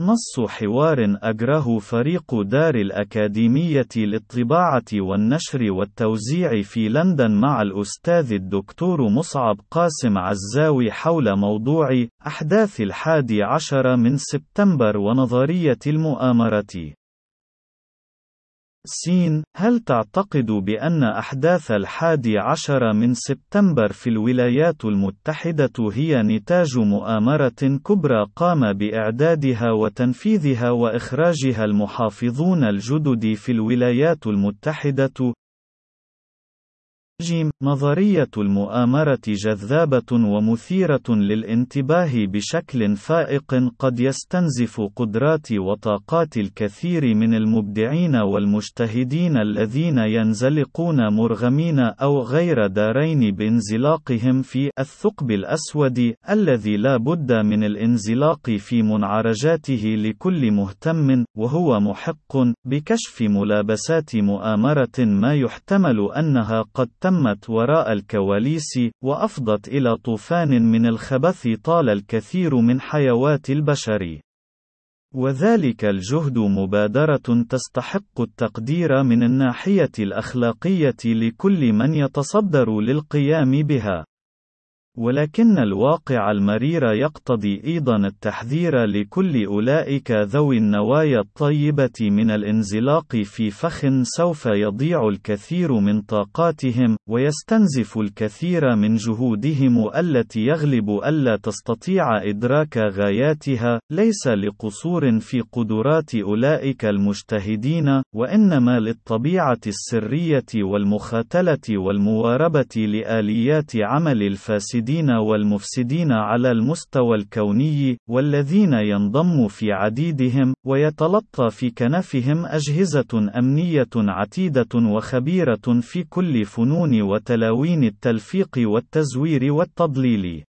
نص حوار أجره فريق دار الأكاديمية للطباعة والنشر والتوزيع في لندن مع الأستاذ الدكتور مصعب قاسم عزاوي حول موضوع أحداث الحادي عشر من سبتمبر ونظرية المؤامرة. سين هل تعتقد بأن أحداث الحادي عشر من سبتمبر في الولايات المتحدة هي نتاج مؤامرة كبرى قام بإعدادها وتنفيذها وإخراجها المحافظون الجدد في الولايات المتحدة؟ جيم نظرية المؤامرة جذابة ومثيرة للانتباه بشكل فائق قد يستنزف قدرات وطاقات الكثير من المبدعين والمجتهدين الذين ينزلقون مرغمين أو غير دارين بانزلاقهم في الثقب الأسود الذي لا بد من الانزلاق في منعرجاته لكل مهتم وهو محق بكشف ملابسات مؤامرة ما يحتمل أنها قد تم تمت وراء الكواليس وأفضت إلى طوفان من الخبث طال الكثير من حيوات البشر. وذلك الجهد مبادرة تستحق التقدير من الناحية الأخلاقية لكل من يتصدر للقيام بها. ولكن الواقع المرير يقتضي أيضا التحذير لكل أولئك ذوي النوايا الطيبة من الانزلاق في فخ سوف يضيع الكثير من طاقاتهم، ويستنزف الكثير من جهودهم التي يغلب ألا تستطيع إدراك غاياتها، ليس لقصور في قدرات أولئك المجتهدين، وإنما للطبيعة السرية والمخاتلة والمواربة لآليات عمل الفاسدين. المفسدين والمفسدين على المستوى الكوني والذين ينضم في عديدهم ويتلطى في كنفهم أجهزة أمنية عتيدة وخبيرة في كل فنون وتلاوين التلفيق والتزوير والتضليل.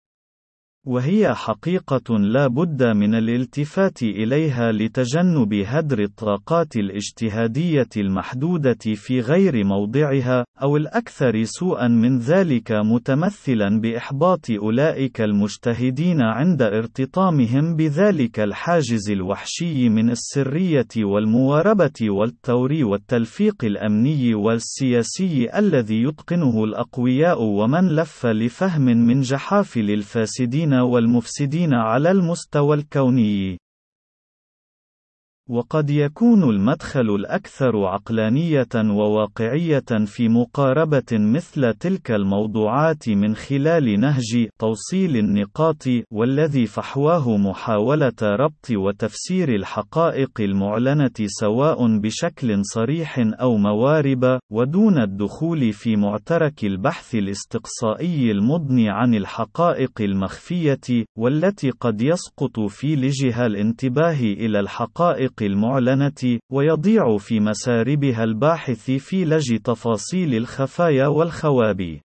وهي حقيقة لا بد من الالتفات إليها لتجنب هدر الطاقات الاجتهادية المحدودة في غير موضعها، أو الأكثر سوءًا من ذلك متمثلًا بإحباط أولئك المجتهدين عند ارتطامهم بذلك الحاجز الوحشي من السرية والمواربة والتور والتلفيق الأمني والسياسي الذي يتقنه الأقوياء ومن لف لفهم من جحافل الفاسدين والمفسدين على المستوى الكوني. وقد يكون المدخل الأكثر عقلانية وواقعية في مقاربة مثل تلك الموضوعات من خلال نهج توصيل النقاط والذي فحواه محاولة ربط وتفسير الحقائق المعلنة سواء بشكل صريح أو موارب ودون الدخول في معترك البحث الاستقصائي المضني عن الحقائق المخفية والتي قد يسقط في لجها الانتباه إلى الحقائق المعلنة، ويضيع في مساربها الباحث في لج تفاصيل الخفايا والخوابي.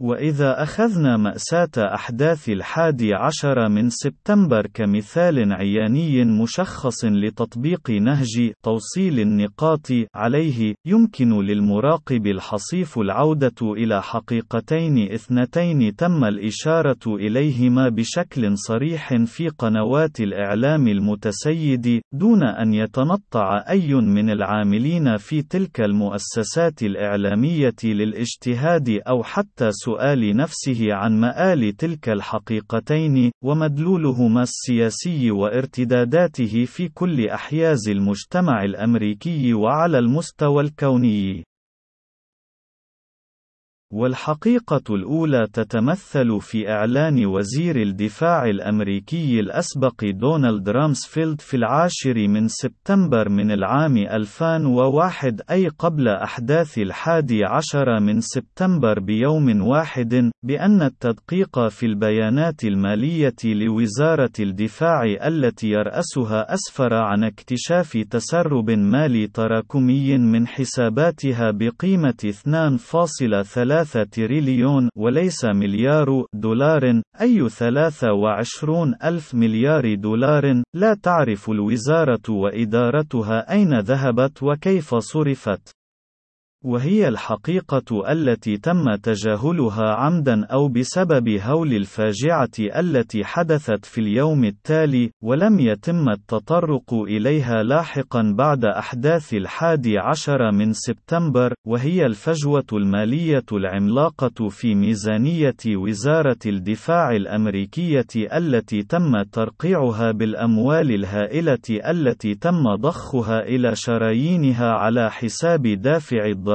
وإذا أخذنا مأساة أحداث الحادي عشر من سبتمبر كمثال عياني مشخص لتطبيق نهج توصيل النقاط عليه، يمكن للمراقب الحصيف العودة إلى حقيقتين إثنتين تم الإشارة إليهما بشكل صريح في قنوات الإعلام المتسيد، دون أن يتنطع أي من العاملين في تلك المؤسسات الإعلامية للاجتهاد أو حتى سؤال نفسه عن مآل تلك الحقيقتين، ومدلولهما السياسي وارتداداته في كل أحياز المجتمع الأمريكي وعلى المستوى الكوني. والحقيقة الأولى تتمثل في إعلان وزير الدفاع الأمريكي الأسبق دونالد رامسفيلد في العاشر من سبتمبر من العام 2001 أي قبل أحداث الحادي عشر من سبتمبر بيوم واحد بأن التدقيق في البيانات المالية لوزارة الدفاع التي يرأسها أسفر عن اكتشاف تسرب مالي تراكمي من حساباتها بقيمة 2.3 ثلاثة تريليون وليس مليار دولار أي ثلاثة وعشرون ألف مليار دولار. لا تعرف الوزارة وإدارتها أين ذهبت وكيف صرفت. وهي الحقيقة التي تم تجاهلها عمدا أو بسبب هول الفاجعة التي حدثت في اليوم التالي، ولم يتم التطرق إليها لاحقا بعد أحداث الحادي عشر من سبتمبر، وهي الفجوة المالية العملاقة في ميزانية وزارة الدفاع الأمريكية التي تم ترقيعها بالأموال الهائلة التي تم ضخها إلى شرايينها على حساب دافع الضرائب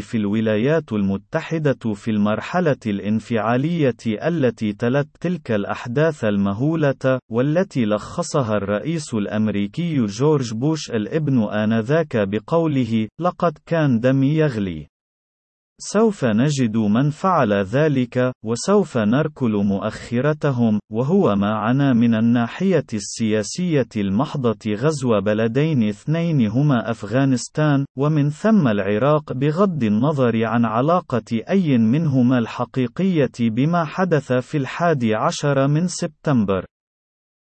في الولايات المتحدة في المرحلة الانفعالية التي تلت تلك الأحداث المهولة، والتي لخصها الرئيس الأمريكي جورج بوش الابن آنذاك بقوله: "لقد كان دمي يغلي". سوف نجد من فعل ذلك، وسوف نركل مؤخرتهم، وهو ما عنا من الناحية السياسية المحضة غزو بلدين اثنين هما أفغانستان، ومن ثم العراق بغض النظر عن علاقة أي منهما الحقيقية بما حدث في الحادي عشر من سبتمبر.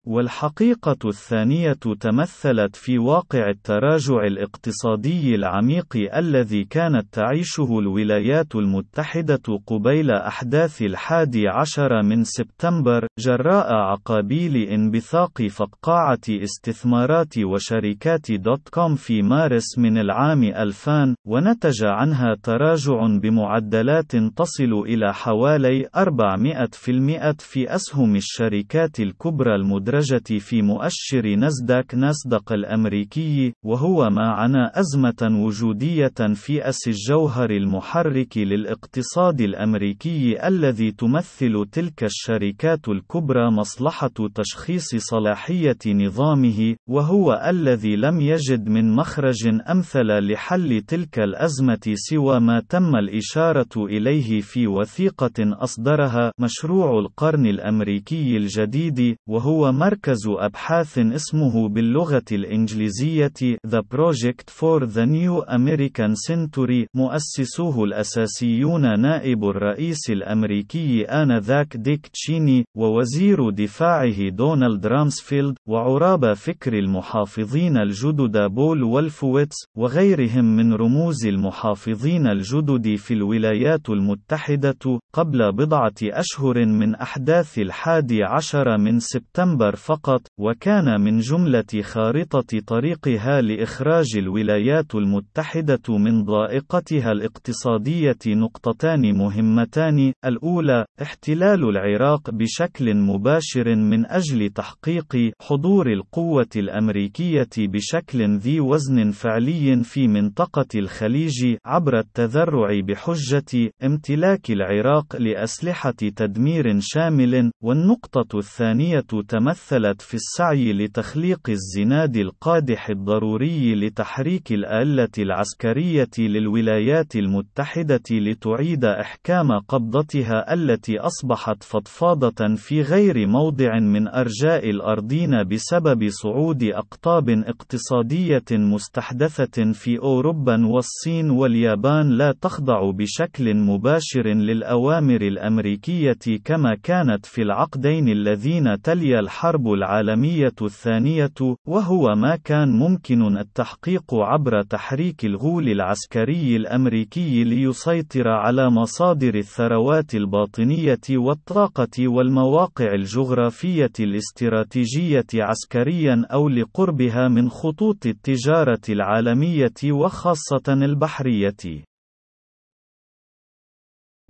والحقيقة الثانية تمثلت في واقع التراجع الاقتصادي العميق الذي كانت تعيشه الولايات المتحدة قبيل أحداث الحادي عشر من سبتمبر، جراء عقابيل انبثاق فقاعة استثمارات وشركات دوت كوم في مارس من العام 2000، ونتج عنها تراجع بمعدلات تصل إلى حوالي 400% في أسهم الشركات الكبرى المدرسة المدرجة في مؤشر ناسداك ناسدق الأمريكي، وهو ما عنا أزمة وجودية في أس الجوهر المحرك للاقتصاد الأمريكي الذي تمثل تلك الشركات الكبرى مصلحة تشخيص صلاحية نظامه، وهو الذي لم يجد من مخرج أمثل لحل تلك الأزمة سوى ما تم الإشارة إليه في وثيقة أصدرها مشروع القرن الأمريكي الجديد، وهو مركز أبحاث اسمه باللغة الإنجليزية The Project for the New American Century مؤسسوه الأساسيون نائب الرئيس الأمريكي آنذاك ديك تشيني ووزير دفاعه دونالد رامسفيلد وعراب فكر المحافظين الجدد بول وولفويتز وغيرهم من رموز المحافظين الجدد في الولايات المتحدة قبل بضعة أشهر من أحداث الحادي عشر من سبتمبر فقط، وكان من جملة خارطة طريقها لإخراج الولايات المتحدة من ضائقتها الاقتصادية نقطتان مهمتان، الأولى، احتلال العراق بشكل مباشر من أجل تحقيق حضور القوة الأمريكية بشكل ذي وزن فعلي في منطقة الخليج عبر التذرع بحجة امتلاك العراق لأسلحة تدمير شامل، والنقطة الثانية تمثل مثلت في السعي لتخليق الزناد القادح الضروري لتحريك الآلة العسكرية للولايات المتحدة لتعيد إحكام قبضتها التي أصبحت فضفاضة في غير موضع من أرجاء الأرضين بسبب صعود أقطاب اقتصادية مستحدثة في أوروبا والصين واليابان لا تخضع بشكل مباشر للأوامر الأمريكية كما كانت في العقدين الذين تلي الحرب الحرب العالمية الثانية، وهو ما كان ممكن التحقيق عبر تحريك الغول العسكري الأمريكي ليسيطر على مصادر الثروات الباطنية والطاقة والمواقع الجغرافية الاستراتيجية عسكريا أو لقربها من خطوط التجارة العالمية وخاصة البحرية.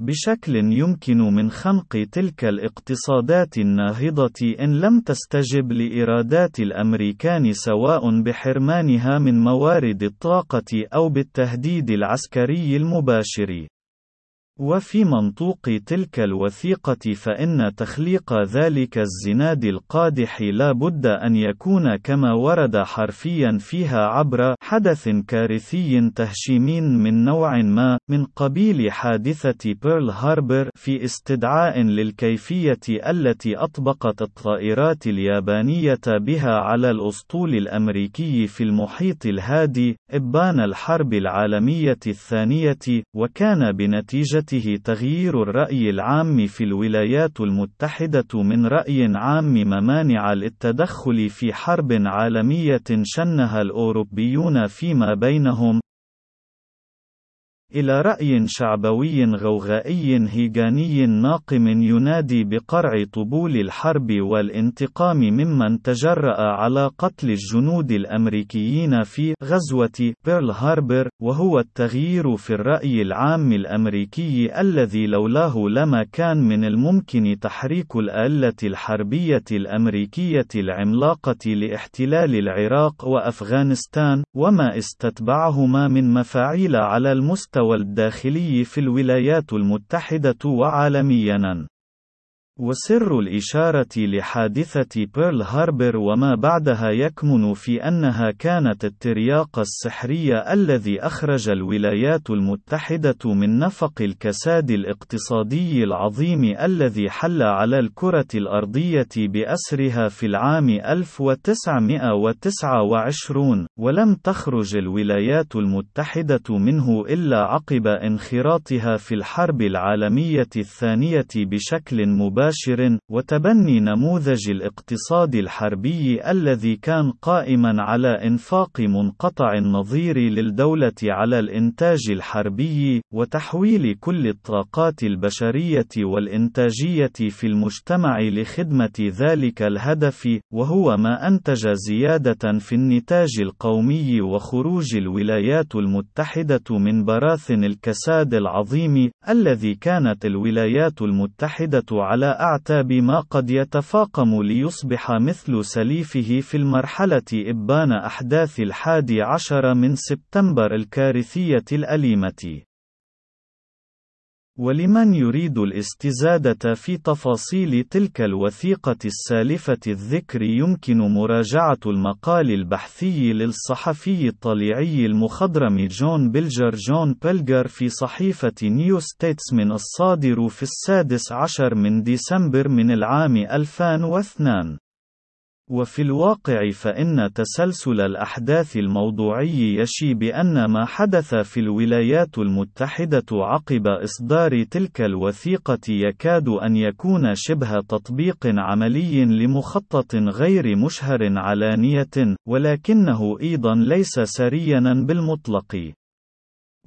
بشكل يمكن من خنق تلك الاقتصادات الناهضة إن لم تستجب لإرادات الأمريكان سواء بحرمانها من موارد الطاقة أو بالتهديد العسكري المباشر. وفي منطوق تلك الوثيقة فإن تخليق ذلك الزناد القادح لا بد أن يكون كما ورد حرفيا فيها عبر حدث كارثي تهشيمي من نوع ما من قبيل حادثة بيرل هاربر في استدعاء للكيفية التي أطبقت الطائرات اليابانية بها على الأسطول الأمريكي في المحيط الهادي إبان الحرب العالمية الثانية وكان بنتيجة نتيجته تغيير الرأي العام في الولايات المتحدة من رأي عام ممانع للتدخل في حرب عالمية شنها الأوروبيون فيما بينهم. إلى رأي شعبوي غوغائي هيجاني ناقم ينادي بقرع طبول الحرب والانتقام ممن تجرأ على قتل الجنود الأمريكيين في غزوة بيرل هاربر، وهو التغيير في الرأي العام الأمريكي الذي لولاه لما كان من الممكن تحريك الآلة الحربية الأمريكية العملاقة لاحتلال العراق وأفغانستان، وما استتبعهما من مفاعيل على المستوى المستوى الداخلي في الولايات المتحدة وعالمياً. وسر الإشارة لحادثة بيرل هاربر وما بعدها يكمن في أنها كانت الترياق السحري الذي أخرج الولايات المتحدة من نفق الكساد الاقتصادي العظيم الذي حل على الكرة الأرضية بأسرها في العام 1929 ولم تخرج الولايات المتحدة منه إلا عقب انخراطها في الحرب العالمية الثانية بشكل مباشر. مباشر، وتبني نموذج الاقتصاد الحربي الذي كان قائما على إنفاق منقطع النظير للدولة على الإنتاج الحربي، وتحويل كل الطاقات البشرية والإنتاجية في المجتمع لخدمة ذلك الهدف، وهو ما أنتج زيادة في النتاج القومي وخروج الولايات المتحدة من براثن الكساد العظيم، الذي كانت الولايات المتحدة على أعتاب ما قد يتفاقم ليصبح مثل سليفه في المرحلة إبان أحداث الحادي عشر من سبتمبر الكارثية الأليمة. ولمن يريد الاستزادة في تفاصيل تلك الوثيقة السالفة الذكر يمكن مراجعة المقال البحثي للصحفي الطليعي المخضرم جون بيلجر. جون بيلجر في صحيفة نيو ستيتسمن الصادر في السادس عشر من ديسمبر من العام 2002 وفي الواقع فإن تسلسل الأحداث الموضوعي يشي بأن ما حدث في الولايات المتحدة عقب إصدار تلك الوثيقة يكاد أن يكون شبه تطبيق عملي لمخطط غير مشهر علانية، ولكنه أيضا ليس سريا بالمطلق.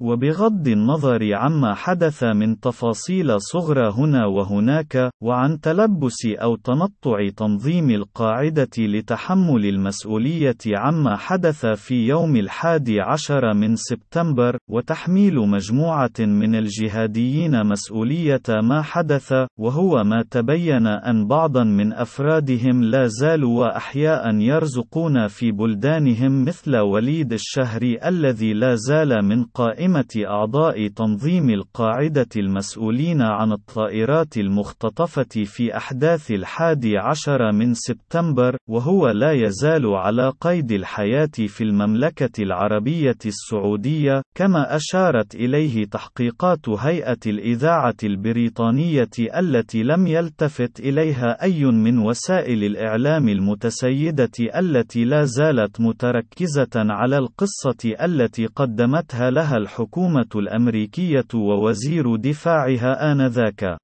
وبغض النظر عما حدث من تفاصيل صغرى هنا وهناك، وعن تلبس أو تنطع تنظيم القاعدة لتحمل المسؤولية عما حدث في يوم الحادي عشر من سبتمبر، وتحميل مجموعة من الجهاديين مسؤولية ما حدث، وهو ما تبين أن بعضا من أفرادهم لا زالوا أحياء يرزقون في بلدانهم مثل وليد الشهري الذي لا زال من قائمة قائمة أعضاء تنظيم القاعدة المسؤولين عن الطائرات المختطفة في أحداث الحادي عشر من سبتمبر، وهو لا يزال على قيد الحياة في المملكة العربية السعودية، كما أشارت إليه تحقيقات هيئة الإذاعة البريطانية التي لم يلتفت إليها أي من وسائل الإعلام المتسيدة التي لا زالت متركزة على القصة التي قدمتها لها الحكومة. الحكومة الأمريكية ووزير دفاعها آنذاك.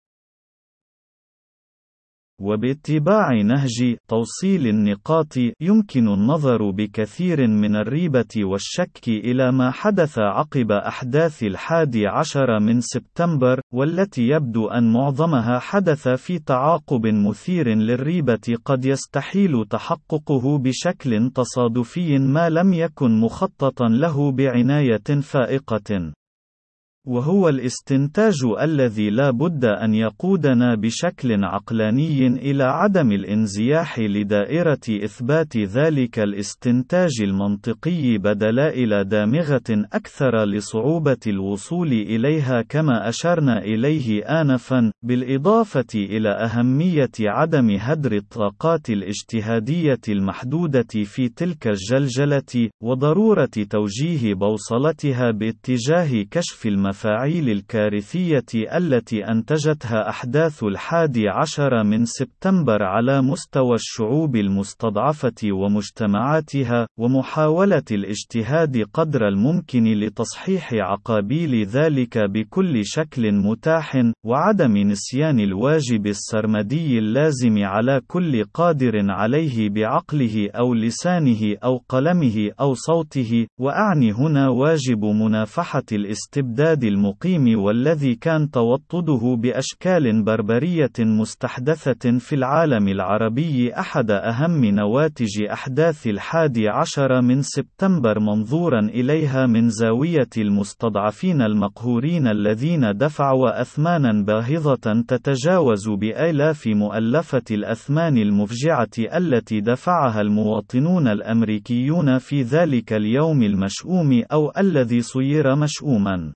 وباتباع نهج توصيل النقاط يمكن النظر بكثير من الريبة والشك إلى ما حدث عقب أحداث الحادي عشر من سبتمبر والتي يبدو أن معظمها حدث في تعاقب مثير للريبة قد يستحيل تحققه بشكل تصادفي ما لم يكن مخططا له بعناية فائقة. وهو الاستنتاج الذي لا بد أن يقودنا بشكل عقلاني إلى عدم الانزياح لدائرة إثبات ذلك الاستنتاج المنطقي بدلائل دامغة أكثر لصعوبة الوصول إليها كما أشرنا إليه آنفًا، بالإضافة إلى أهمية عدم هدر الطاقات الاجتهادية المحدودة في تلك الجلجلة، وضرورة توجيه بوصلتها باتجاه كشف المفاهيم المفاعيل الكارثية التي أنتجتها أحداث الحادي عشر من سبتمبر على مستوى الشعوب المستضعفة ومجتمعاتها، ومحاولة الاجتهاد قدر الممكن لتصحيح عقابيل ذلك بكل شكل متاح، وعدم نسيان الواجب السرمدي اللازم على كل قادر عليه بعقله أو لسانه أو قلمه أو صوته، وأعني هنا واجب منافحة الاستبداد المقيم والذي كان توطده بأشكال بربرية مستحدثة في العالم العربي أحد أهم نواتج أحداث الحادي عشر من سبتمبر منظورا إليها من زاوية المستضعفين المقهورين الذين دفعوا أثمانا باهظة تتجاوز بآلاف مؤلفة الأثمان المفجعة التي دفعها المواطنون الأمريكيون في ذلك اليوم المشؤوم أو الذي صير مشؤوما.